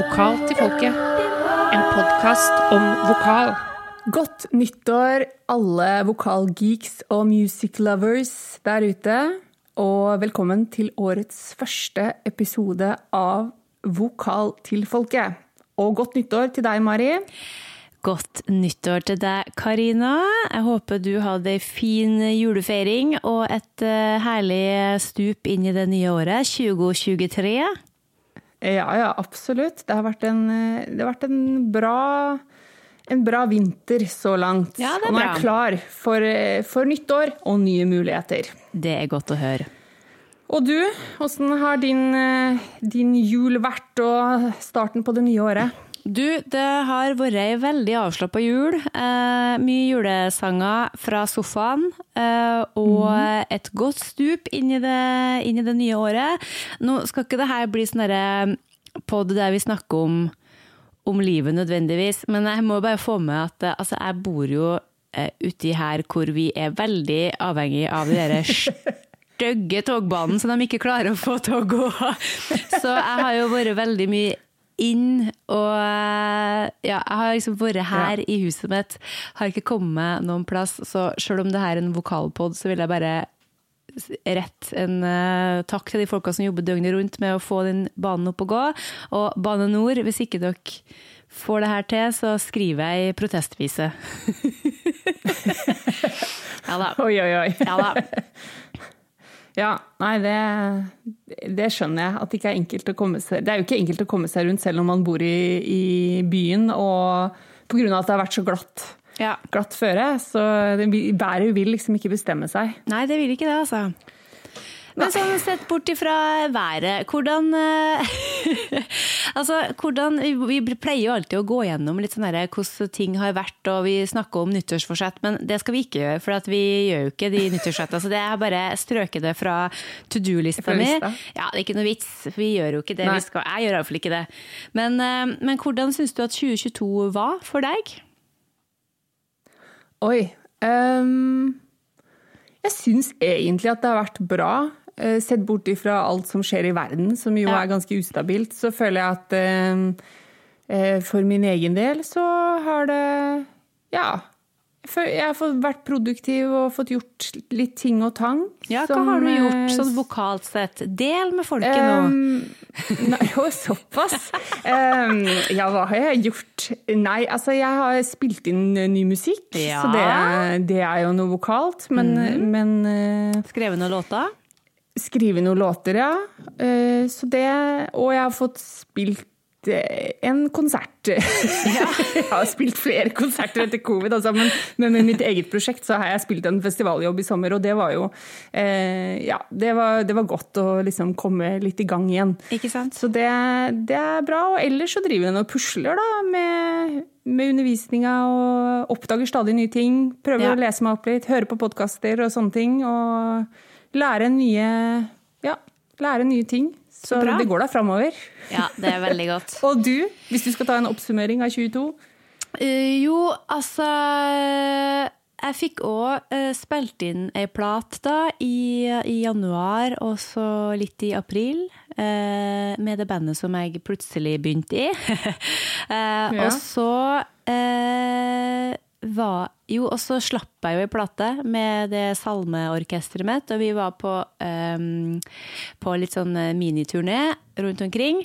Vokal til folket. En podkast om vokal. Godt nyttår, alle vokalgeeks og music lovers der ute. Og velkommen til årets første episode av Vokal til folket. Og godt nyttår til deg, Mari. Godt nyttår til deg, Karina. Jeg håper du hadde ei fin julefeiring og et eh, herlig stup inn i det nye året, 2023. Ja, ja, absolutt. Det har vært en, eh, det har vært en bra en bra vinter så langt. Ja, er og nå er jeg klar for, eh, for nyttår og nye muligheter. Det er godt å høre. Og du, åssen har din, eh, din jul vært og starten på det nye året? Du, det har vært ei veldig avslappa jul. Eh, mye julesanger fra sofaen. Eh, og et godt stup inn i, det, inn i det nye året. Nå skal ikke det her bli sånn pod der vi snakker om, om livet nødvendigvis, men jeg må bare få med at eh, altså, jeg bor jo eh, uti her hvor vi er veldig avhengig av de derre stygge togbanen som de ikke klarer å få til å gå. Så jeg har jo vært veldig mye inn, og eh, ja, jeg har liksom vært her i huset mitt, har ikke kommet noen plass, så selv om det her er en vokalpod, så vil jeg bare rett en uh, takk til de folka som jobber døgnet rundt med å få den banen opp og gå. Og Bane Nor, hvis ikke dere får det her til, så skriver jeg protestvise. ja da. Oi, oi, oi. Ja da. Ja, nei, det, det skjønner jeg. At det ikke er enkelt å komme seg Det er jo ikke enkelt å komme seg rundt selv om man bor i, i byen, og av at det har vært så glatt, Ja. glatt føre. Så det, bæret vil liksom ikke bestemme seg. Nei, det vil ikke det, altså. Men sånn sett bort ifra været, hvordan eh, Altså, hvordan Vi pleier jo alltid å gå gjennom litt sånn herre hvordan ting har vært, og vi snakker om nyttårsforsett, men det skal vi ikke gjøre, for at vi gjør jo ikke de nyttårsforsettene. Så det er bare strøket det fra to do-lista mi. Ja, det er ikke noe vits, vi gjør jo ikke det vi skal. Jeg gjør iallfall ikke det. Men, eh, men hvordan syns du at 2022 var for deg? Oi. Um jeg syns egentlig at det har vært bra. Eh, Sett bort ifra alt som skjer i verden, som jo er ganske ustabilt, så føler jeg at ehm, eh, for min egen del så har det Ja. jeg har fått vært produktiv og fått gjort litt ting og tang. Ja, hva har du gjort eh, sånn vokalt sett? Del med folket nå. Um, nei, jo, såpass. Um, ja, hva har jeg gjort? Nei, altså jeg har spilt inn eh, ny musikk, Ja. så det, det er jo noe vokalt. Men, men uh, Skrevet noen låter? Skrive noen låter, ja. Eh, så det Og jeg har fått spilt eh, en konsert. jeg har spilt flere konserter etter covid, altså, men, men med mitt eget prosjekt så har jeg spilt en festivaljobb i sommer, og det var jo eh, Ja, det var, det var godt å liksom komme litt i gang igjen. Ikke sant? Så det, det er bra. Og ellers så driver jeg og pusler da, med, med undervisninga og oppdager stadig nye ting. Prøver Ja. å lese meg opp litt, høre på podkaster og sånne ting. Og lære nye, ja, lære nye ting. Så, så det går da framover. Ja, det er veldig godt. Og du, hvis du skal ta en oppsummering av 22? Uh, jo, altså Jeg fikk òg spilt inn ei plat da i, i januar, og så litt i april. Uh, med det bandet som jeg plutselig begynte i. Eh, Ja. Og så eh, var Jo, og så slapp jeg jo ei plate med det salmeorkesteret mitt, og vi var på, um, på litt sånn eh, miniturné rundt omkring.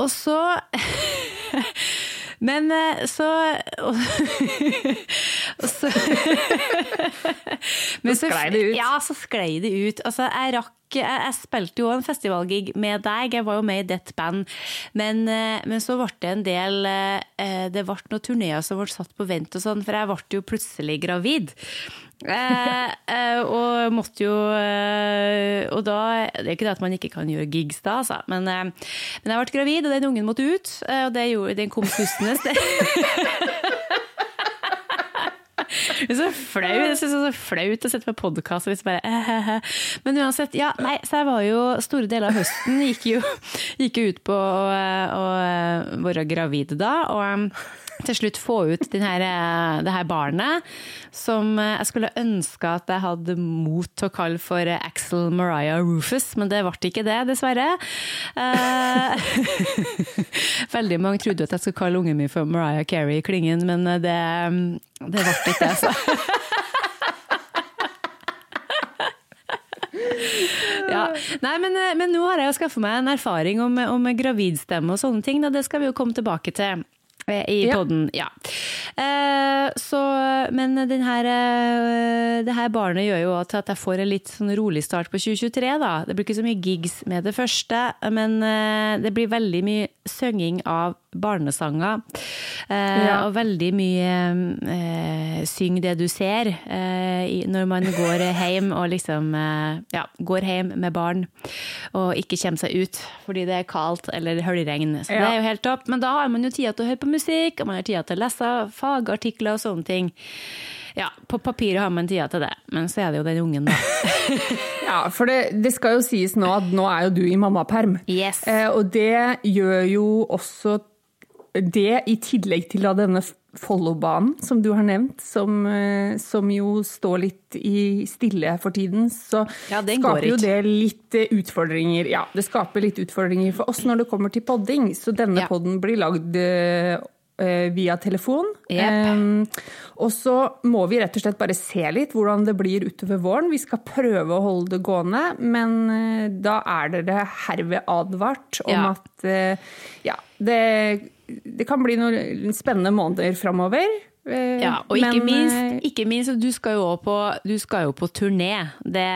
Og så Men eh, så og, og så Men Så sklei det ut. Ja, så sklei det ut. Altså, jeg rakk jeg, spilte jo en festivalgig med deg, jeg var jo med i ditt band. Men, eh, men så ble det en del eh, Det ble noen turneer som ble satt på vent og sånn, for jeg ble jo plutselig gravid. Eh, og måtte jo Og da Det er ikke det at man ikke kan gjøre gigs da, altså. Men, men jeg ble gravid, og den ungen måtte ut. og det gjorde, den kom pustende. Det er så flaut. Jeg synes det er så flaut å sette på podkast og liksom bare eh, eh, eh. Men uansett, ja, nei, så jeg var jo Store deler av høsten gikk jo, gikk ut på å, å, å være gravid da. Og til slutt få ut her, eh, det her barnet, som eh, jeg skulle ønske at jeg hadde mot til å kalle for Axel Mariah Rufus, men det ble ikke det, dessverre. Eh, veldig mange trodde at jeg skulle kalle ungen min for Mariah Carey Klingen, men det, det ble ikke det, så. Ja. Nei, men, men nå har jeg jo skaffa meg en erfaring om, om gravidstemme og sånne ting. Da. Det skal vi jo komme tilbake til i Ja. podden. Ja. Eh, så, men den her, eh, det her barnet gjør jo at at jeg får en litt sånn rolig start på 2023. Da. Det blir ikke så mye gigs med det første, men eh, det blir veldig mye synging av barnesanger. Eh, Ja. Og veldig mye eh, syng det du ser eh, når man går hjem og liksom eh, ja, går hjem med barn og ikke kommer seg ut fordi det er kaldt eller høljregn. Så det er jo helt topp. Men da har man jo tida til å høre på musikk, og man har tida til å lese fagartikler og sånne ting. Ja, på papiret har man tida til det, men så er det jo den ungen, da. Ja, for det, det skal jo sies nå at nå er jo du i mammaperm. Yes. Eh, og det gjør jo også det, i tillegg til da denne Follobanen som du har nevnt, som, eh, som jo står litt i stille for tiden, så Ja, skaper jo det litt eh, utfordringer. Ja, det skaper litt utfordringer for oss når det kommer til podding. Så denne Ja. podden blir lagd eh, via telefon. Yep. Og så må vi rett og slett bare se litt hvordan det blir utover våren. Vi skal prøve å holde det gående, men da er dere herved advart om Ja. at ja, det, det kan bli noen spennende måneder framover. Eh, Ja, og ikke men, minst, eh, ikke minst du skal jo på, du skal jo på turné. Det,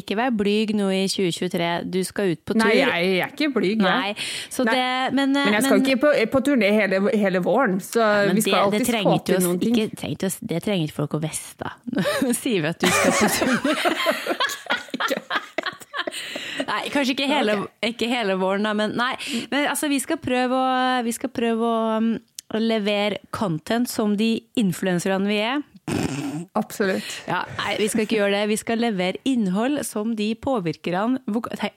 ikke vær blyg nå i 2023, du skal ut på tur. Nei, jeg, er ikke blyg, jeg. Så Nei. det, men, Men jeg skal ikke på, på turné hele, hele våren, så ja, vi skal det, alltid få til noen ting. ikke, trengte det trenger ikke folk å da. Nå sier vi at du skal på turné. Nei, kanskje ikke hele, ikke hele våren, da, men nei. Men altså, vi skal prøve å, vi skal prøve å, um, levere content som de influenserne vi er. Absolutt. Ja, nei, vi skal ikke gjøre det. Vi skal levere innhold som de påvirkerne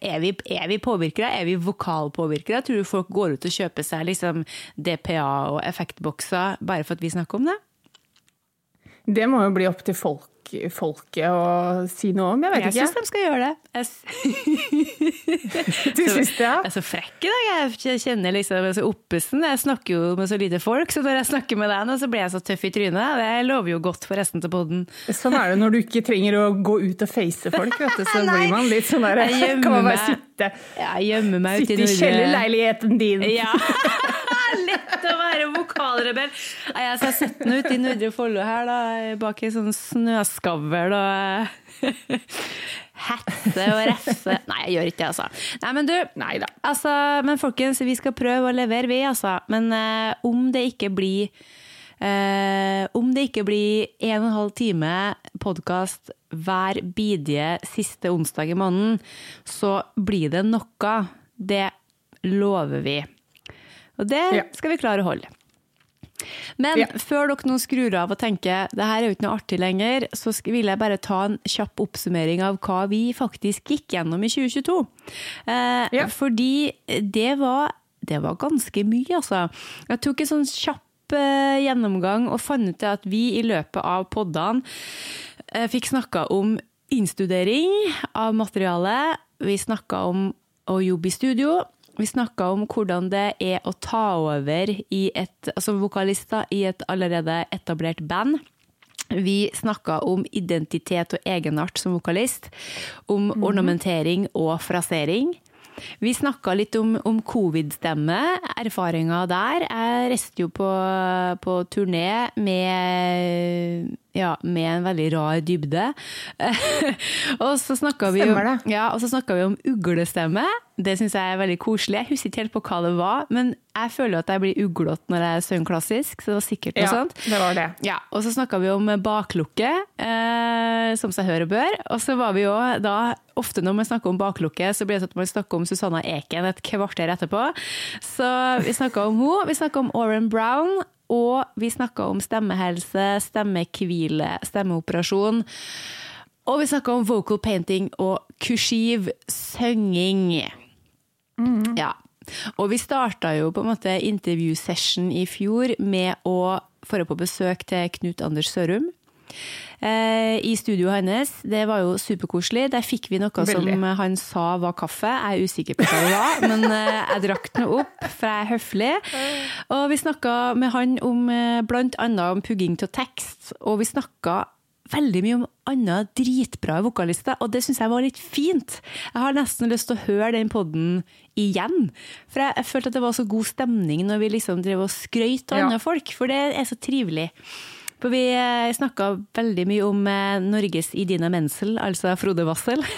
Er vi, er vi påvirkere? Er vi vokalpåvirkere? Tror du folk går ut og kjøper seg liksom DPA og effektbokser bare for at vi snakker om det? Det må jo bli opp til folk, folket å si noe om, jeg vet Jeg syns de skal gjøre det. Jeg, Du syns det, ja? jeg er så frekk i dag. Jeg kjenner liksom jeg er så oppesen. Jeg snakker jo med så lite folk, så når jeg snakker med deg nå, så blir jeg så tøff i trynet. Det lover jo godt for resten av poden. Sånn er det når du ikke trenger å gå ut og face folk, vet du. Så blir man litt sånn der Jeg Kan man bare sitte, Jeg gjemmer meg sitte i i kjellerleiligheten din? Ja. Lett vokalrebell. Nei, Jeg har sett den ut i Nordre Follo her, da, bak ei sånn snøskavl og hette og refse. Nei, jeg gjør ikke det, altså. Nei, men du, Neida. altså, men folkens, vi skal prøve å levere, vi, altså. Men uh, om det ikke blir uh, om det ikke blir en og en halv time podkast hver bidige siste onsdag i måneden, så blir det noe. Det lover vi. Og det Ja. skal vi klare å holde. Men Ja. før dere nå skrur av og tenker det her er jo ikke noe artig lenger, så vil jeg bare ta en kjapp oppsummering av hva vi faktisk gikk gjennom i 2022. Eh, Ja. Fordi det var, det var ganske mye, altså. Jeg tok en sånn kjapp eh, gjennomgang og fant ut at vi i løpet av poddene eh, fikk snakka om innstudering av materiale. Vi snakka om å jobbe i studio. Vi snakka om hvordan det er å ta over i et, altså vokalister i et allerede etablert band. Vi snakka om identitet og egenart som vokalist. Om ornamentering og frasering. Vi snakka litt om, om covid-stemme, erfaringer der. Jeg reiste jo på, på turné med, ja, med en veldig rar dybde. og så snakka vi, ja, vi om uglestemme. Det syns jeg er veldig koselig. Jeg husker ikke helt på hva det var, men jeg føler at jeg blir uglete når jeg synger klassisk, så det var sikkert noe Ja, sånt. det var det. Ja, og så snakka vi om baklukke, eh, som seg hør og bør. Og så var vi jo da Ofte når man snakker om baklukke, så blir det sånn at man snakker om Susanna Eken et kvarter etterpå. Så vi snakka om henne, vi snakka om Oren Brown, og vi snakka om stemmehelse, stemmehvile, stemmeoperasjon. Og vi snakka om vocal painting og kursiv synging. Ja. Og vi starta jo på en måte intervjusession i fjor med å få på besøk til Knut Anders Sørum. Eh, I studioet hans. Det var jo superkoselig. Der fikk vi noe Veldig. som han sa var kaffe. Jeg er usikker på hva det var, men eh, jeg drakk den opp, for jeg er høflig. Og vi snakka med han om eh, annet om pugging til tekst, og vi snakka veldig mye om andre dritbra vokalister, og det syns jeg var litt fint. Jeg har nesten lyst til å høre den podden igjen. For jeg, jeg følte at det var så god stemning når vi liksom drev og skrøt av Ja. andre folk, for det er så trivelig. For vi snakka veldig mye om eh, Norges Idina Menzel, altså Frode Wassel.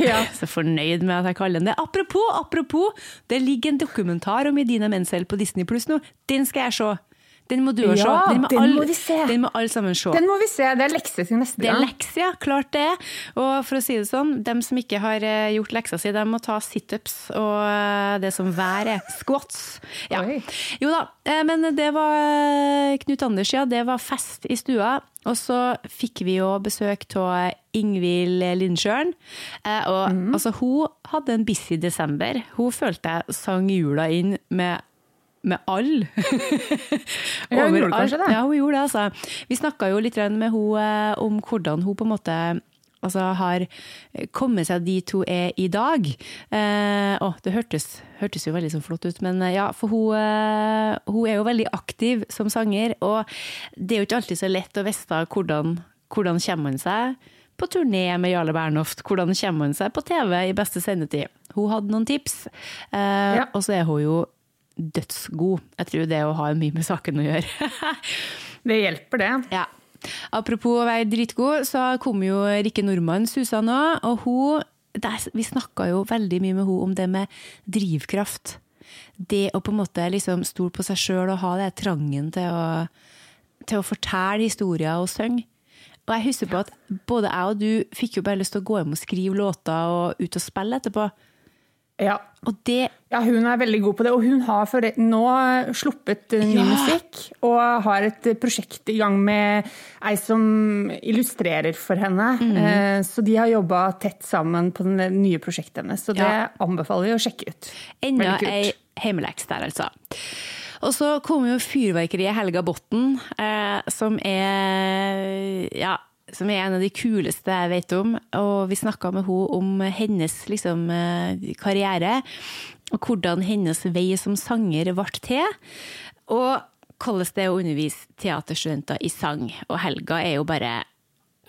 Ja. Så fornøyd med at jeg kaller den det. Apropos, apropos, det ligger en dokumentar om Idina Menzel på Disney Pluss nå. Den skal jeg se. Den må du òg se. Den Den den all, må vi se. Den må alle sammen se. Den må vi se. Det er lekse til neste gang. Det er lekse, ja. Klart det. Og for å si det sånn, dem som ikke har eh, gjort leksa si, de må ta situps og eh, det som vær er. Squats. Ja. Jo da, eh, men det var Knut Anders, ja. Det var fest i stua. Og så fikk vi jo besøk av Ingvild Lindsjøen. Og mm. altså, hun hadde en busy desember. Hun følte jeg sang jula inn med med alle. Ja, hun gjorde kanskje det. Ja, hun gjorde det, altså. Vi snakka jo litt med henne om hvordan hun på en måte altså, har kommet seg dit hun er i dag. Eh, å, det hørtes, hørtes jo veldig sånn flott ut, men eh, ja, for hun, eh, hun er jo veldig aktiv som sanger, og det er jo ikke alltid så lett å vite hvordan, hvordan kommer man seg på turné med Jarle Bernhoft, hvordan kommer man seg på TV i beste sendetid. Hun hadde noen tips, eh, Ja. og så er hun jo dødsgod. Jeg tror det å ha mye med saken å gjøre. Det hjelper, det. Ja. Apropos å være dritgod, så kom jo Rikke Nordmann susa nå, og hun der, Vi snakka jo veldig mye med hun om det med drivkraft. Det å på en måte liksom stole på seg sjøl og ha det trangen til å, til å fortelle historier og synge. Og jeg husker på at både jeg og du fikk jo bare lyst til å gå hjem og skrive låter og ut og spille etterpå. Ja. Det ja, hun er veldig god på det. Og hun har for, nå sluppet eh, ny Ja. musikk og har et eh, prosjekt i gang med ei som illustrerer for henne. Mm. Så de har jobba tett sammen på det nye prosjektet hennes. Så det Ja. anbefaler vi å sjekke ut. Enda ei hjemmeleks der, altså. Og så kom jo fyrverkeriet Helga Botten, eh, som er ja, som er en av de kuleste jeg vet om. Og vi snakka med henne om hennes liksom, eh, karriere, og hvordan hennes vei som sanger ble til. Og hvordan det er å undervise teaterstudenter i sang. Og Helga er jo bare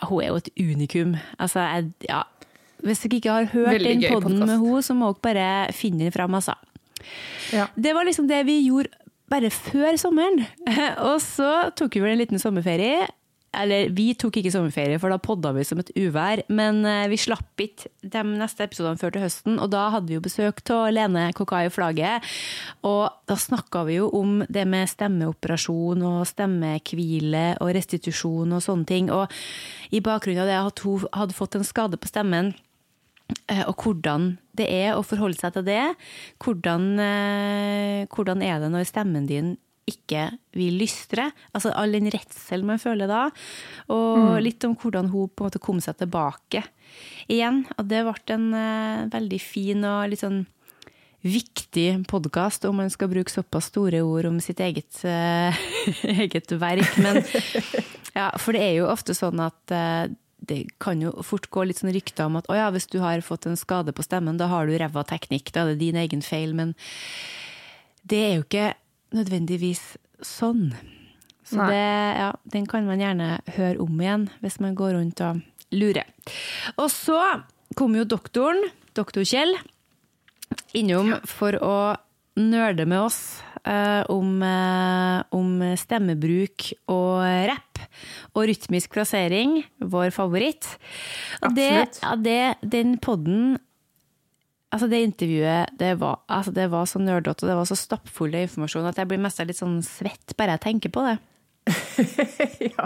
Hun er jo et unikum. Altså, jeg, ja. Hvis dere ikke har hørt Veldig den poden podden med henne, så må dere bare finne den fram, altså. Ja. Det var liksom det vi gjorde bare før sommeren. Og så tok vi vel en liten sommerferie. Eller vi tok ikke sommerferie, for da podda vi som et uvær. Men eh, vi slapp ikke de neste episodene før til høsten, og da hadde vi jo besøk av Lene Kokai Flagget. Og da snakka vi jo om det med stemmeoperasjon og stemmehvile og restitusjon og sånne ting. Og i bakgrunnen av det at hun hadde fått en skade på stemmen, Eh, og hvordan det er å forholde seg til det. Hvordan, eh, hvordan er det når stemmen din ikke vil lystre? Altså all den redselen man føler da. Og litt om hvordan hun på en måte kom seg tilbake igjen. Og det ble en uh, veldig fin og litt sånn viktig podkast om man skal bruke såpass store ord om sitt eget, uh, eget verk. Men ja, for det er jo ofte sånn at uh, det kan jo fort gå litt sånn rykter om at oh ja, hvis du har fått en skade på stemmen, da har du ræva teknikk, da er det din egen feil. Men det er jo ikke nødvendigvis sånn. Så det, ja, den kan man gjerne høre om igjen hvis man går rundt og lurer. Og så kom jo doktoren, doktor Kjell, innom for å nerde med oss eh, om, eh, om stemmebruk og rapp. Og rytmisk plassering, vår favoritt. Og det, ja, det, den podden Altså det intervjuet det var, altså det var så nerdete og det var så stappfull av informasjon at jeg blir mest litt sånn svett bare jeg tenker på det. ja.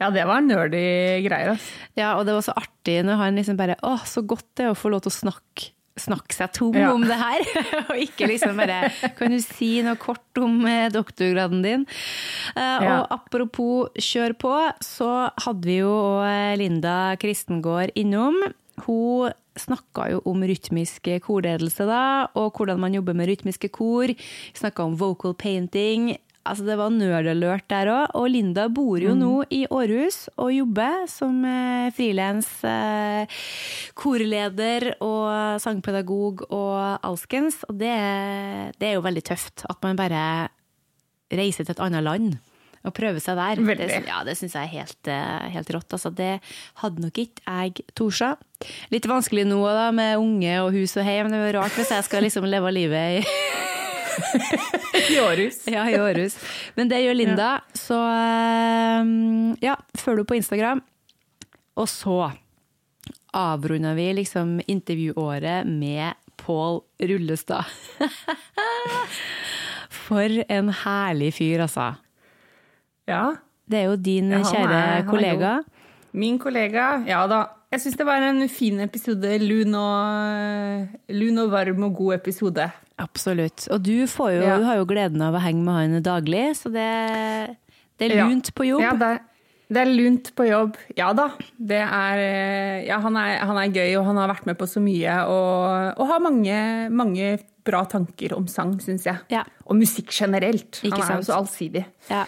ja, det var nerdy greier. Altså. Ja, og det var så artig når han liksom bare Å, så godt det er å få lov til å snakke, snakke seg tom Ja. om det her. og ikke liksom bare Kan du si noe kort om eh, doktorgraden din? Eh, Ja. Og apropos kjør på, så hadde vi jo eh, Linda Kristengård innom. Hun snakka jo om rytmisk korledelse da, og hvordan man jobber med rytmiske kor. Snakka om vocal painting. Altså Det var nerdalert der òg. Og Linda bor jo nå i Århus og jobber som eh, frilans eh, korleder og sangpedagog og alskens. Og det, det er jo veldig tøft at man bare reiser til et annet land og prøve seg der. Veldig. Det, ja, det syns jeg er helt, eh, helt rått. Altså, det hadde nok ikke jeg torsa. Litt vanskelig nå da, med unge og hus og hjem. Det er rart hvis jeg skal liksom leve livet i I Århus. ja, i Århus. Men det gjør Linda, så eh, ja, følg henne på Instagram. Og så avrunda vi liksom intervjuåret med Pål Rullestad. For en herlig fyr, altså. Ja. Det er jo din Ja, kjære er- kollega. Min kollega, ja da. Jeg syns det var en fin episode. Lun og, lun og varm og god episode. Absolutt. Og du, får jo, Ja. du har jo gleden av å henge med han daglig, så det, det er lunt på jobb. Ja, det, er- det er lunt på jobb. Ja da. Det er eh, Ja, han er, han er gøy, og han har vært med på så mye. Og, og har mange, mange bra tanker om sang, syns jeg. Ja. Og musikk generelt. Ikke han er jo så allsidig. Ja.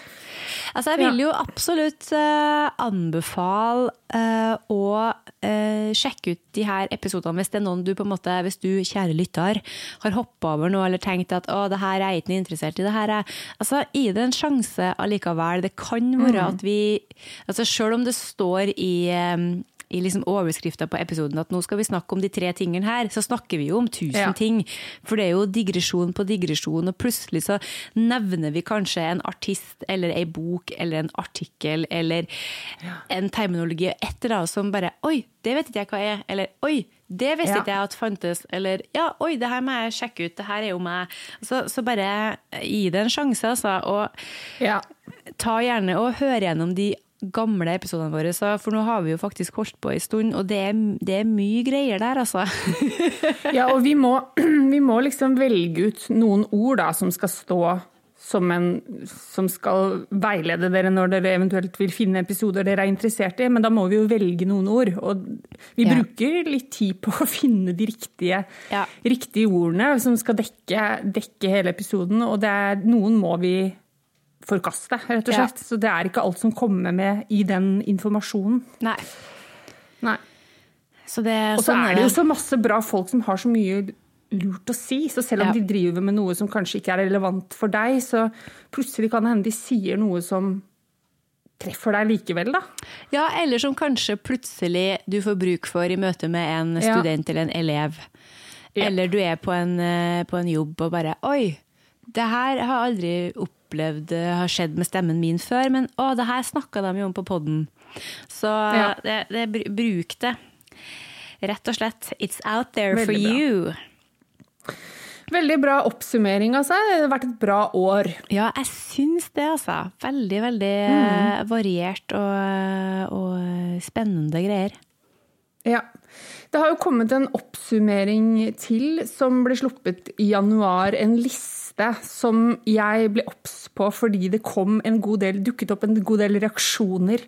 Altså, jeg vil jo absolutt uh, anbefale uh, å uh, sjekke ut de her episodene hvis det er noen du på en måte, hvis du, kjære lytter, har hoppa over noe eller tenkt at å, det her er jeg ikke interessert i. det her er... Altså, Gi det en sjanse allikevel. Det kan være at vi altså Selv om det står i eh, i liksom overskrifta på episoden at nå skal vi snakke om de tre tingene her, så snakker vi jo om tusen Ja. ting. For det er jo digresjon på digresjon, og plutselig så nevner vi kanskje en artist eller ei bok eller en artikkel eller en terminologi, et eller annet som bare Oi, det vet ikke jeg hva er. Eller oi, det visste Ja. ikke jeg at fantes. Eller ja, oi, det her må jeg sjekke ut. Det her er jo meg. Så, så bare gi det en sjanse, altså. Og Ja. ta gjerne og hør gjennom de gamle episodene våre, for nå har vi jo faktisk holdt på en stund, og det er, det er mye greier der, altså. Ja, og vi må, vi må liksom velge ut noen ord da, som skal stå som, en, som skal veilede dere når dere eventuelt vil finne episoder dere er interessert i, men da må vi jo velge noen ord. Og vi Ja. bruker litt tid på å finne de riktige, Ja. riktige ordene som skal dekke, dekke hele episoden, og det er, noen må vi forkaste, rett og Ja. slett. Så det er ikke alt som kommer med i den informasjonen. Nei. Nei. Så det, Og så sånn er det jo så masse bra folk som har så mye lurt å si. Så selv om Ja. de driver med noe som kanskje ikke er relevant for deg, så plutselig kan det hende de sier noe som treffer deg likevel, da. Ja, eller som kanskje plutselig du får bruk for i møte med en Ja. student eller en elev. Ja. Eller du er på en, eh, på en jobb og bare Oi, det her har jeg aldri opplevd har skjedd med stemmen min før, men å, det her snakka de jo om på poden. Så Ja. det, det, bruk det. Rett og slett. It's out there for bra. you. Veldig bra oppsummering, altså. Det har vært et bra år. Ja, jeg syns det, altså. Veldig, veldig mm. variert og, og spennende greier. Ja. Det har jo kommet en oppsummering til som ble sluppet i januar. En liste som jeg ble obs på fordi det kom en god del, dukket opp en god del reaksjoner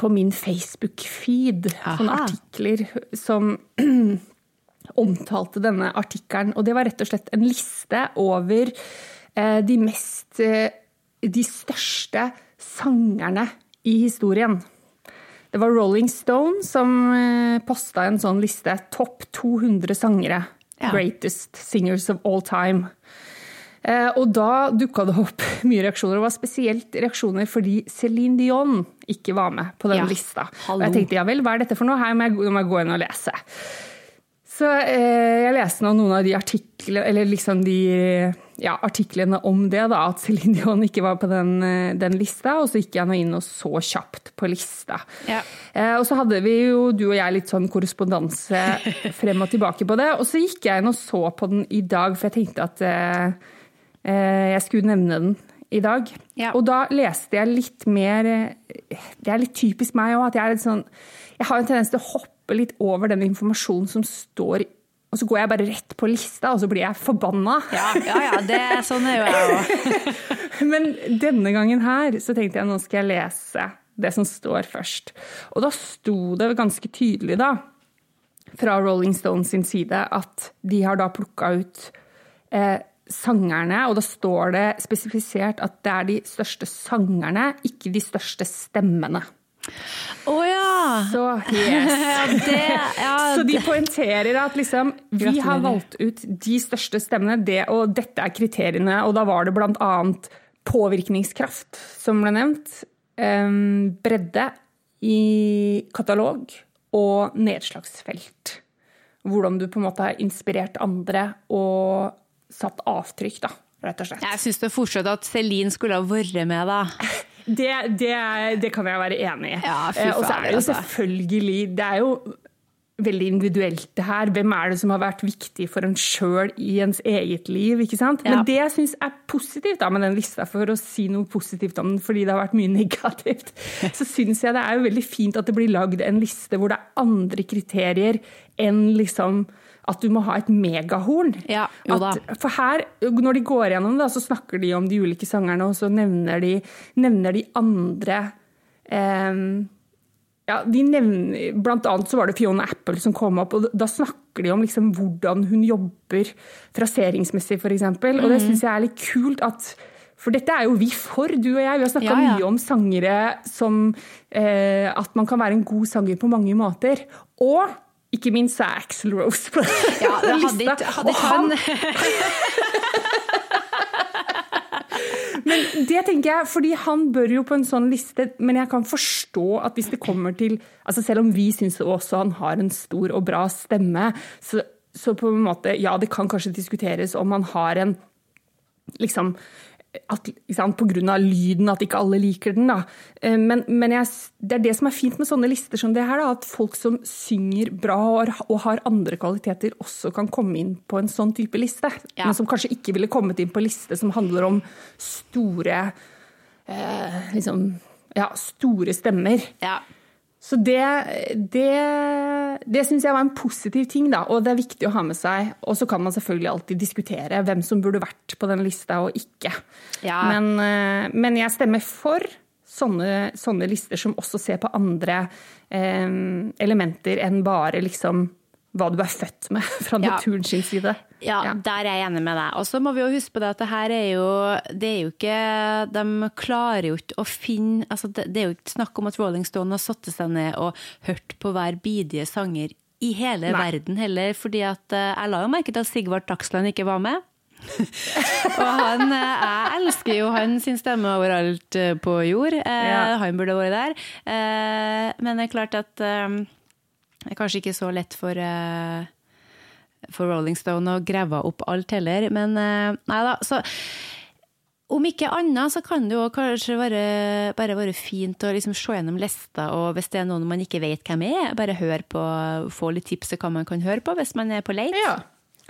på min Facebook-feed. Sånne artikler som omtalte denne artikkelen. Og det var rett og slett en liste over eh, de mest eh, De største sangerne i historien. Det var Rolling Stone som eh, posta en sånn liste. Topp 200 sangere. Ja. Greatest singers of all time. Eh, Og da dukka det opp mye reaksjoner. Det var spesielt reaksjoner fordi Céline Dion ikke var med på den Ja, lista. Og jeg tenkte ja vel, hva er dette for noe? Her må jeg, må jeg gå inn og lese. Så eh, jeg leste nå noen av de artiklene, eller liksom de ja, artiklene om det, da, at Céline Dion ikke var på den, eh, den lista, og så gikk jeg nå inn og så kjapt på lista. Ja. Eh, og så hadde vi jo, du og jeg, litt sånn korrespondanse frem og tilbake på det, og så gikk jeg inn og så på den i dag, for jeg tenkte at eh, jeg skulle nevne den i dag. Ja. Og da leste jeg litt mer eh, Det er litt typisk meg òg, at jeg er litt sånn Jeg har en tendens til å hoppe litt over den informasjonen som står og så går jeg bare rett på lista, og så blir jeg forbanna. Ja, ja, ja det, sånn er jo jeg òg. Men denne gangen her så tenkte jeg nå skal jeg lese det som står først. Og da sto det ganske tydelig, da. fra Rolling Stones sin side at de har da plukka ut eh, sangerne, og da står det spesifisert at det er de største sangerne, ikke de største stemmene. Å ja! Så yes. ja, det, ja, Så de poengterer at liksom, vi har valgt ut de største stemmene, det, og dette er kriteriene. Og da var det blant annet påvirkningskraft, som ble nevnt. Um, bredde i katalog og nedslagsfelt. Hvordan du på en måte har inspirert andre og satt avtrykk, da, rett og slett. Jeg syns det fortsatt at Celine skulle ha vært med, da. Det, det, det kan jeg være enig i. Ja, Eh, og så er det jo altså. selvfølgelig Det er jo veldig individuelt, det her. Hvem er det som har vært viktig for en sjøl i ens eget liv? ikke sant? Ja. Men det jeg syns er positivt da, med den lista, for å si noe positivt om den, fordi det har vært mye negativt, så syns jeg det er jo veldig fint at det blir lagd en liste hvor det er andre kriterier enn liksom at du må ha et megahorn. Ja. At, for her, når de går gjennom det, så snakker de om de ulike sangerne, og så nevner de, nevner de andre em, ja, de nevner, Blant annet så var det Fiona Apple som kom opp, og da snakker de om liksom hvordan hun jobber fraseringsmessig, f.eks. Og Mhm. det syns jeg er litt kult at For dette er jo vi for, du og jeg. Vi har snakka Ja, ja. mye om sangere som eh, At man kan være en god sanger på mange måter. Og ikke minst er Axel Rose på Ja, den lista. hadde ikke han Men det tenker jeg, fordi han bør jo på en sånn liste, men jeg kan forstå at hvis det kommer til altså Selv om vi syns også han har en stor og bra stemme, så, så på en måte Ja, det kan kanskje diskuteres om han har en liksom at, sant, på grunn av lyden, at ikke alle liker den. Da. Eh, Men, men jeg, det er det som er fint med sånne lister som det her, da, at folk som synger bra og, og har andre kvaliteter, også kan komme inn på en sånn type liste. Ja. Men som kanskje ikke ville kommet inn på liste som handler om store eh, liksom, ja, store stemmer. Ja. Så det, det, det syns jeg var en positiv ting, da, og det er viktig å ha med seg. Og så kan man selvfølgelig alltid diskutere hvem som burde vært på den lista og ikke. Ja. Men, eh, men jeg stemmer for sånne, sånne lister som også ser på andre eh, elementer enn bare liksom hva du er født med fra Ja. side. Ja, der er jeg enig med deg. Og så må vi jo huske på det at det her er jo Det er jo ikke De klarer jo ikke å finne altså det, det er jo ikke snakk om at Rolling Stone har satt seg ned og hørt på hver bidige sanger i hele Nei. verden heller, fordi at eh, jeg la jo merke til at Sigvart Dagsland ikke var med. og han, eh, jeg elsker jo han sin stemme overalt eh, på jord. Ja. Han burde vært der. Men det er klart at det er kanskje ikke så lett for eh, for Rolling Stone å grave opp alt heller, men eh, nei da. Så om ikke annet så kan det jo kanskje være, bare være fint å liksom se gjennom lista, og hvis det er noen man ikke vet hvem er, bare hør på, få litt tips til hva man kan høre på hvis man er på leit. Ja.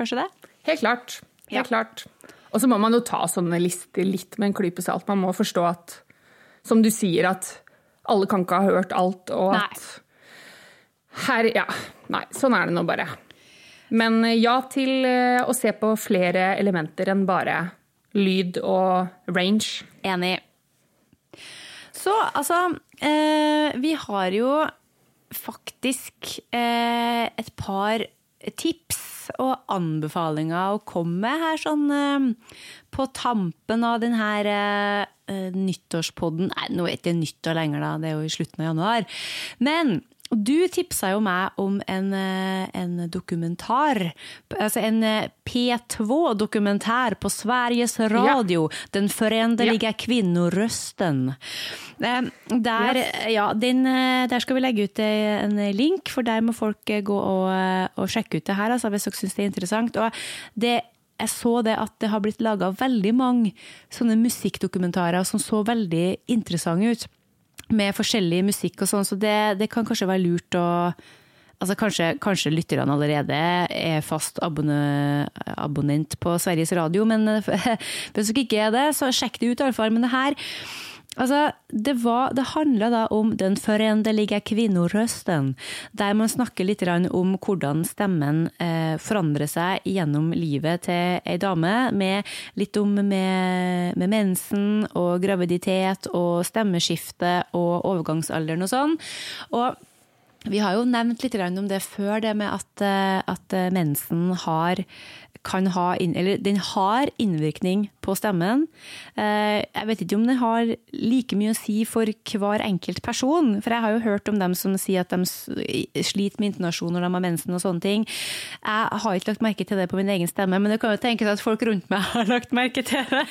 Kanskje det? Helt klart. Helt Ja. klart. Og så må man jo ta sånne lister litt med en klype salt. Man må forstå at, som du sier, at alle kan ikke ha hørt alt, og Nei. at her Ja. Nei, sånn er det nå bare. Men eh, ja til eh, å se på flere elementer enn bare lyd og range. Enig. Så altså, eh, vi har jo faktisk eh, et par tips og anbefalinger å komme med her sånn eh, på tampen av den her eh, eh, nyttårspodden. Nei, nå er det ikke nyttår lenger, da. Det er jo i slutten av januar. Men du tipsa jo meg om en, eh, en dokumentar, altså en eh, P2-dokumentær på Sveriges Radio, Den forenderlige ja. kvinnorøsten'. Der, ja, den, eh, der skal vi legge ut eh, en link, for der må folk eh, gå og, eh, og sjekke ut det her, altså, hvis dere syns det er interessant. Og det jeg så det at det har blitt laga veldig mange sånne musikkdokumentarer som så veldig interessante ut med forskjellig musikk og sånn, så det, det kan kanskje være lurt å Altså kanskje, kanskje lytterne allerede er fast abonne, abonnent på Sveriges Radio, men hvis dere ikke er det, så sjekk det ut i alle fall. Men det her Altså, det, var, det handla da om den forendelige kvinnorøsten, der man snakker litt om hvordan stemmen eh, forandrer seg gjennom livet til ei dame, med litt om med, med mensen og graviditet og stemmeskifte og overgangsalderen og sånn. Og vi har jo nevnt litt om det før, det med at, eh, at mensen har ha, eller den har innvirkning på stemmen. Eh, jeg vet ikke om den har like mye å si for hver enkelt person. For jeg har jo hørt om dem som sier at de sliter med intonasjon når de har mensen og sånne ting. Jeg har ikke lagt merke til det på min egen stemme, men det kan jo tenkes at folk rundt meg har lagt merke til det.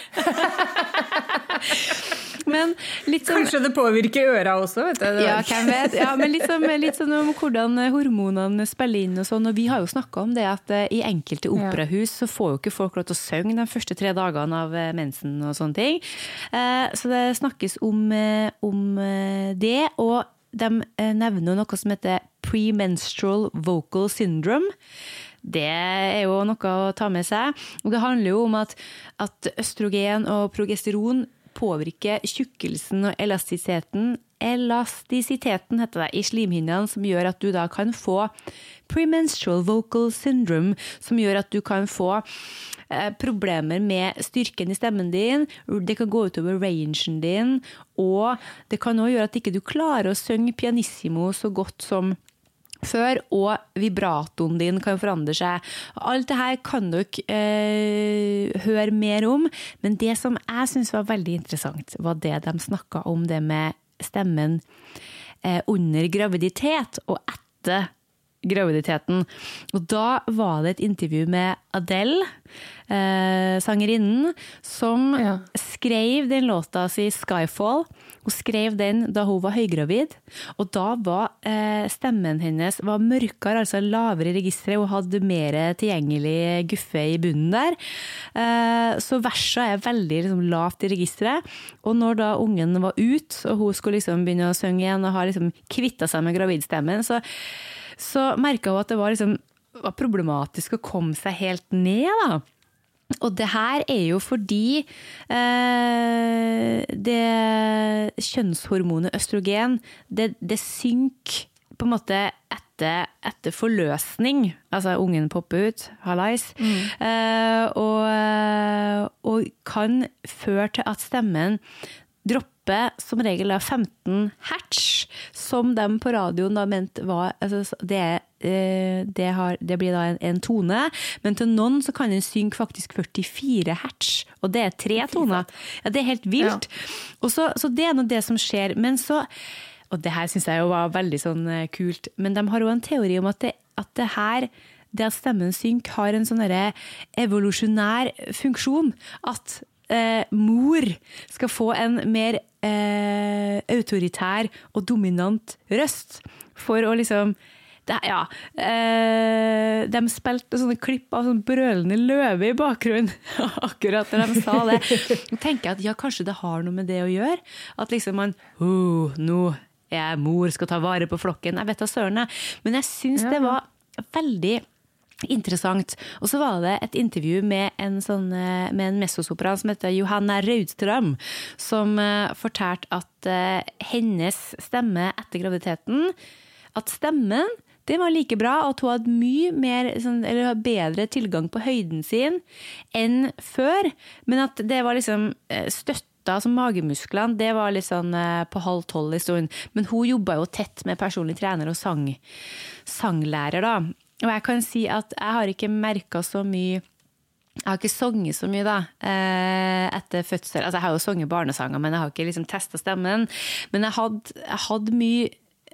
Men litt som, Kanskje det påvirker øra også, vet du. Ja, hvem vet. Ja, men litt sånn, litt sånn, om hvordan hormonene spiller inn og sånn. Og vi har jo snakka om det at eh, i enkelte operahus så får jo ikke folk lov til å synge de første tre dagene av eh, mensen og sånne ting. Eh, så det snakkes om, om det. Og de nevner noe som heter premenstrual vocal syndrome. Det er jo noe å ta med seg. Og det handler jo om at, at østrogen og progesteron påvirke tjukkelsen og elastisiteten elastisiteten heter det, i slimhinnene, som gjør at du da kan få premenstrual vocal syndrome, som gjør at du kan få eh, problemer med styrken i stemmen din. Det kan gå utover rangen din, og det kan òg gjøre at ikke du klarer å synge pianissimo så godt som før, og vibratoen din kan forandre seg. Alt det her kan dere eh, høre mer om, men det som jeg syns var veldig interessant, var det de snakka om det med stemmen eh, under graviditet og etter graviditeten. Og da var det et intervju med Adele, eh, sangerinnen, som ja. skrev den låta si 'Skyfall'. Hun skrev den da hun var høygravid, og da var eh, stemmen hennes var mørkere, altså lavere i registeret. Hun hadde mer tilgjengelig guffe i bunnen der. Eh, så versa er veldig liksom, lavt i registeret. Og når da ungen var ute, og hun skulle liksom begynne å synge igjen og har liksom kvitta seg med gravidstemmen, så så merka hun at det var, liksom, var problematisk å komme seg helt ned. da. Og det her er jo fordi eh, det kjønnshormonet østrogen, det, det synker på en måte etter, etter, forløsning. Altså ungen popper ut, hallais. Mm. Eh, og, og, kan føre til at stemmen dropper som regel 15 hertz, som de på radioen da mente var altså, det, eh, det, har, det, blir da en, en, tone, men til noen så kan den synge faktisk 44 hertz, og det er tre toner. Ja, det er helt vilt. Ja. Så, så, det er nå det som skjer. Men så Og det her syns jeg jo var veldig sånn eh, kult, men de har jo en teori om at det, at det her det at stemmen synker, har en sånn evolusjonær funksjon. At eh, mor skal få en mer eh, autoritær og dominant røst. For å liksom det, ja, eh, De spilte sånne klipp av sånn brølende løve i bakgrunnen akkurat når de sa det. Nå tenker jeg at ja, kanskje det har noe med det å gjøre. At liksom man oh, Nå er jeg mor, skal ta vare på flokken. Jeg vet da søren, Men jeg syns ja. det var veldig Interessant. Og så var det et intervju med en, sånn, eh, med en messosopran som heter Johanna Raudstrøm, som uh, fortalte at uh, hennes stemme etter graviditeten At stemmen det var like bra, og at hun hadde mye mer, sånn, eller bedre tilgang på høyden sin enn før. Men at det var liksom støtta som magemusklene, det var litt sånn på halv tolv en stund. Men hun jobba jo tett med personlig trener og sang, sanglærer, da. Og jeg kan si at jeg har ikke merka så mye jeg har ikke sunget så mye da, eh, etter fødsel. Altså, jeg har jo sunget barnesanger, men jeg har ikke liksom testa stemmen. Men jeg hadde, jeg hadde mye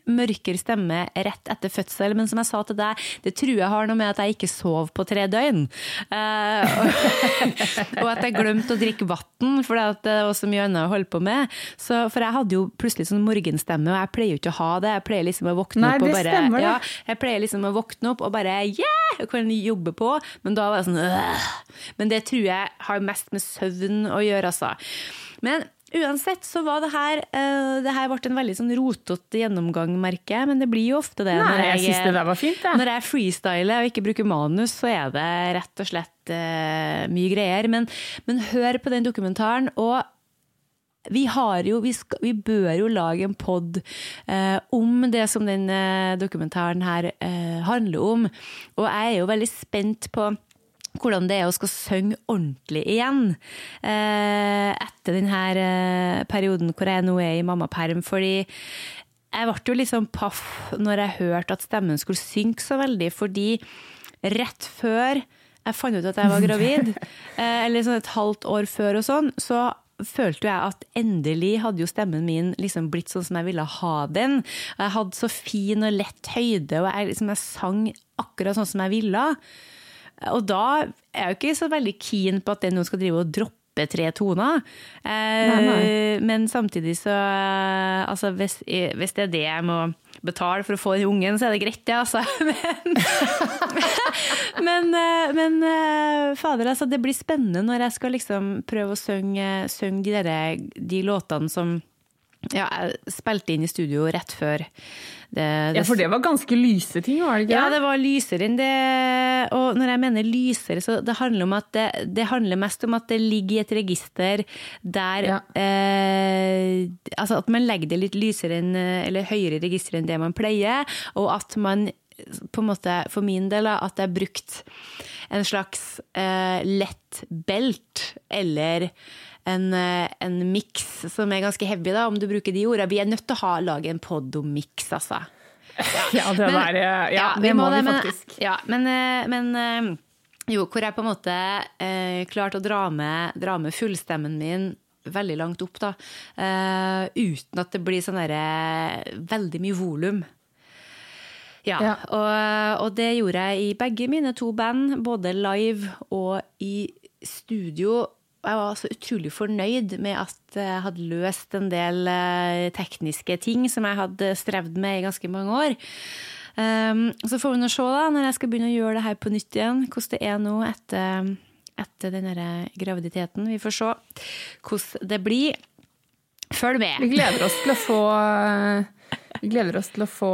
mørkere stemme rett etter fødsel. Men som jeg sa til deg, det tror jeg har noe med at jeg ikke sov på tre døgn. Uh, og, at jeg glemte å drikke vann, for det var så mye annet å holde på med. Så, for jeg hadde jo plutselig sånn morgenstemme, og jeg pleier jo ikke å ha det. Jeg pleier liksom å våkne Nei, opp og bare stemmer, ja, Jeg pleier liksom å våkne opp og bare yeah! Jeg kan jobbe på. Men da var jeg sånn øh. Men det tror jeg har mest med søvn å gjøre, altså. Men Uansett så var det her uh, Det her ble en veldig sånn rotete gjennomgang, merker jeg. Men det blir jo ofte det. Nei, når jeg, jeg det var fint, ja. Når jeg freestyler og ikke bruker manus, så er det rett og slett uh, mye greier. Men, men, hør på den dokumentaren. Og vi, jo, vi, skal, vi bør jo lage en pod uh, om det som den dokumentaren her handler om. Og jeg er jo veldig spent på hvordan det er å skal synge ordentlig igjen eh, etter denne eh, perioden hvor jeg nå er i mammaperm. Fordi jeg ble jo liksom paff når jeg hørte at stemmen skulle synke så veldig, fordi rett før jeg fant ut at jeg var gravid, eh, eller sånn et halvt år før og sånn, så følte jeg at endelig hadde jo stemmen min liksom blitt sånn som jeg ville ha den. Jeg hadde så fin og lett høyde, og jeg, liksom, jeg sang akkurat sånn som jeg ville. Og da er jeg jo ikke så veldig keen på at den nå skal drive og droppe tre toner. Eh, Nei, nei. Men samtidig så eh, Altså, hvis, hvis det er det jeg må betale for å få den ungen, så er det greit, det, altså. Men, men, eh, men eh, fader, altså, det blir spennende når jeg skal liksom prøve å synge, synge de, de låtene som ja, jeg spilte inn i studio rett før. Det, Ja, for det var ganske lyse ting, var det ikke? ja, det var lysere enn det. Og når jeg mener lysere, så det handler om at det, det handler mest om at det ligger i et register der Ja. eh, Altså at man legger det litt lysere enn, eller høyere register enn det man pleier, og at man på en måte, for min del, at jeg er brukt en slags eh, lett belt, eller en, eh, en miks som er ganske heavy, da, om du bruker de ordene. Vi er nødt til å ha, lage en pod om miks, altså. Ja, det, Men- der, ja, ja, det må vi faktisk. Ja, men, eh, men eh, jo, hvor jeg på en måte eh, klarte å dra med, dra med fullstemmen min veldig langt opp, da. eh, uten at det blir sånn derre veldig mye volum. Ja, Ja. Og, og det gjorde jeg i begge mine to band, både live og i studio. Jeg var så utrolig fornøyd med at jeg hadde løst en del eh, tekniske ting som jeg hadde strevd med i ganske mange år. Um, så får vi nå se da, når jeg skal begynne å gjøre det her på nytt igjen, hvordan det er nå etter, etter den graviditeten. Vi får se hvordan det blir. Følg med! Vi gleder oss til å få Vi gleder oss til å få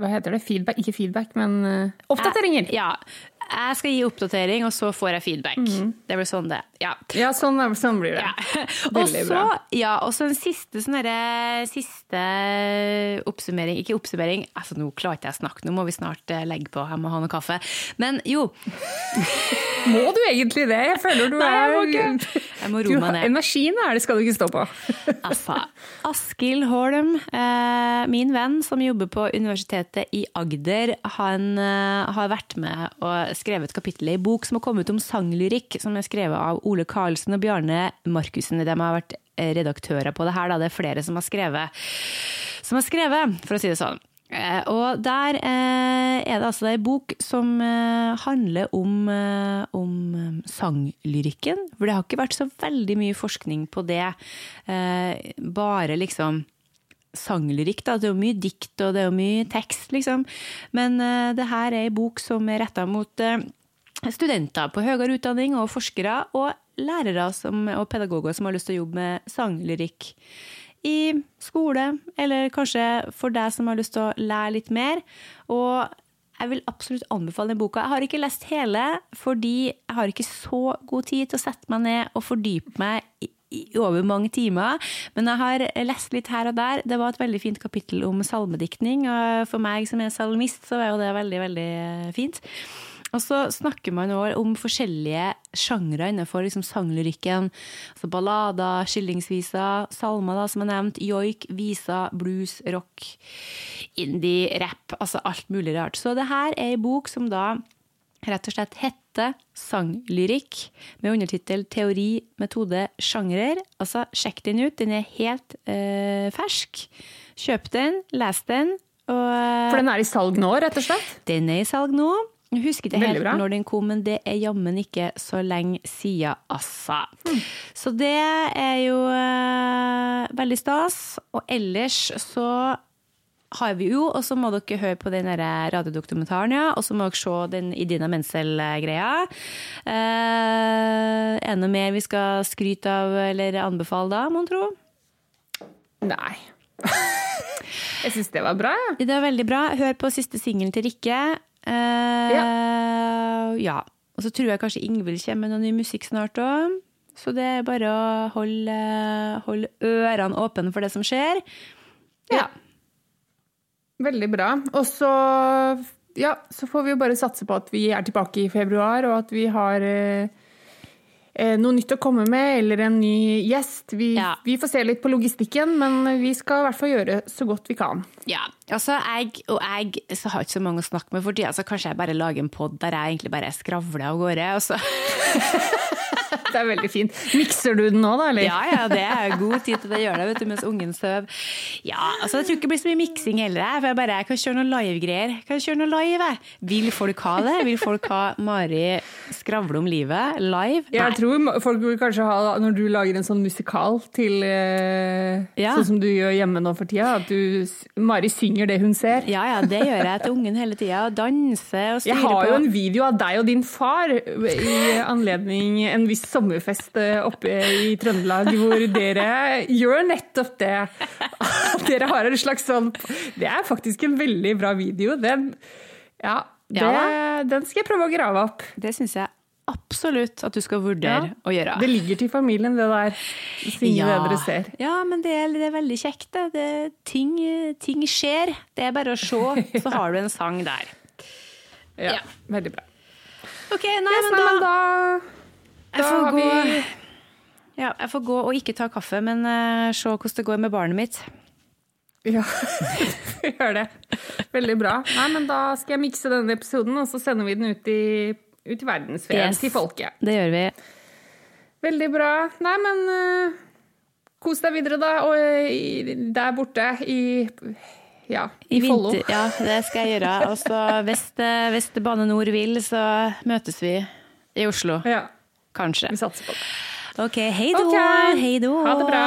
Hva heter det? Feedback? Ikke feedback, men eh, oppdateringer! Ja. Jeg skal gi oppdatering, og så får jeg feedback. Det blir sånn det Ja. Ja, sånn, sånn blir det. Ja. Veldig også, bra. ja, og så en siste, sånn derre- siste oppsummering Ikke oppsummering, altså nå klarer ikke jeg å snakke, nå må vi snart eh, legge på, jeg må ha noe kaffe. Men jo, Må du egentlig det? Jeg føler du Nei, jeg må er. Jeg må roe meg ned. Energien er det skal du ikke stå på. Altså, Askild Holm, eh, min venn som jobber på Universitetet i Agder, han eh, har vært med og skrevet kapittelet kapittel i bok som har kommet om sanglyrikk, som er skrevet av Ole Karlsen og Bjarne Markussen. De har vært eh, redaktører på det her, da. det er flere som har skrevet, som har skrevet for å si det sånn. Eh, Og der eh, er det altså ei bok som handler om, om sanglyrikken. For det har ikke vært så veldig mye forskning på det. Bare liksom sanglyrikk. Det er jo mye dikt og det er jo mye tekst, liksom. Men uh, det her er ei bok som er retta mot uh, studenter på høyere utdanning og forskere og lærere som, og pedagoger som har lyst til å jobbe med sanglyrikk i skole, eller kanskje for deg som har lyst til å lære litt mer. Og jeg vil absolutt anbefale den boka. Jeg har ikke lest hele, fordi jeg har ikke så god tid til å sette meg ned og fordype meg over mange timer. Men jeg har lest litt her og der. Det var et veldig fint kapittel om salmediktning. Og for meg som er salmist, så er jo det veldig, veldig fint. Og så snakker man også om forskjellige sjangre innenfor liksom sanglyrikken. Altså ballader, skillingsviser, salmer, da, som er nevnt, joik, viser, blues, rock, indie, rap. Altså alt mulig rart. Så det her er ei bok som da rett og slett heter Sanglyrikk, med undertittel Teori, metode, sjangrer. Altså, sjekk den ut. Den er helt eh, fersk. Kjøp den, les den. Og For den er i salg nå, rett og slett? den er i salg nå. Jeg husker ikke helt når den kom, men det er jammen ikke så lenge siden, altså. Så det er jo eh, veldig stas. Og ellers så har vi jo, og så må dere høre på den radiodokumentaren, ja. Og så må dere se den Idina Menzel-greia. Eh, er det noe mer vi skal skryte av eller anbefale da, mon tro? Nei. Jeg syns det var bra, jeg. Det var veldig bra. Hør på siste singelen til Rikke. Eh, ja. Og så tror jeg kanskje Ingvild kommer med noe ny musikk snart òg. Så det er bare å holde, holde ørene åpne for det som skjer. Ja. Veldig bra. Og så, ja, så får vi jo bare satse på at vi er tilbake i februar, og at vi har eh, noe nytt å komme med, eller en ny gjest. Vi, Ja. vi får se litt på logistikken, men vi skal i hvert fall gjøre så godt vi kan. Ja, altså jeg, og jeg så har ikke så mange å snakke med for tida, så kanskje jeg bare lager en pod der jeg egentlig bare skravler av gårde. Og så Det er veldig fint. Mikser du den nå, da, eller? Ja, ja, det er god tid til å gjøre det, vet du, mens ungen sover. Ja, altså, jeg tror ikke det blir så mye miksing heller, for jeg bare jeg kan kjøre noen live-greier. Kan kjøre noe live. Vil folk ha det? Vil folk ha Mari skravle om livet live? Jeg tror ma- folk vil kanskje ha, når du lager en sånn musikal til eh, Ja. Sånn som du gjør hjemme nå for tida, at du Mari synger det hun ser. Ja, ja, det gjør jeg til ungen hele tida. Danser og styrer på. Jeg har på. jo en video av deg og din far i anledning en viss sommerfest eh, oppe i Trøndelag, hvor dere gjør nettopp det. Dere har en slags sånn Det er faktisk en veldig bra video. Den, ja, det, Ja den skal jeg prøve å grave opp. Det syns jeg absolutt at du skal vurdere Ja. å gjøre. Det ligger til familien, det der. Å Synge det dere ser. Ja, men det er, det er veldig kjekt. Det. Det, ting, ting skjer. Det er bare å se, så har du en sang der. Ja, Ja. Veldig bra. Ok, nei, Yes, men da, men da, jeg da får har gå vi ja, Jeg får gå og ikke ta kaffe, men uh, se hvordan det går med barnet mitt. Ja, gjør det. Veldig bra. Nei, men da skal jeg mikse denne episoden, og så sender vi den ut i, ut i verdensfred Yes. til folket. Det gjør vi. Veldig bra. Nei, men uh, kos deg videre, da. Og eh, i- der borte i ja, i, I Follo. ja, det skal jeg gjøre. Og så hvis, eh, hvis Bane Nor vil, så møtes vi i Oslo. Ja, Kanskje. vi satser på det. Ok, hei då. Okay. Hei då. Ha det bra.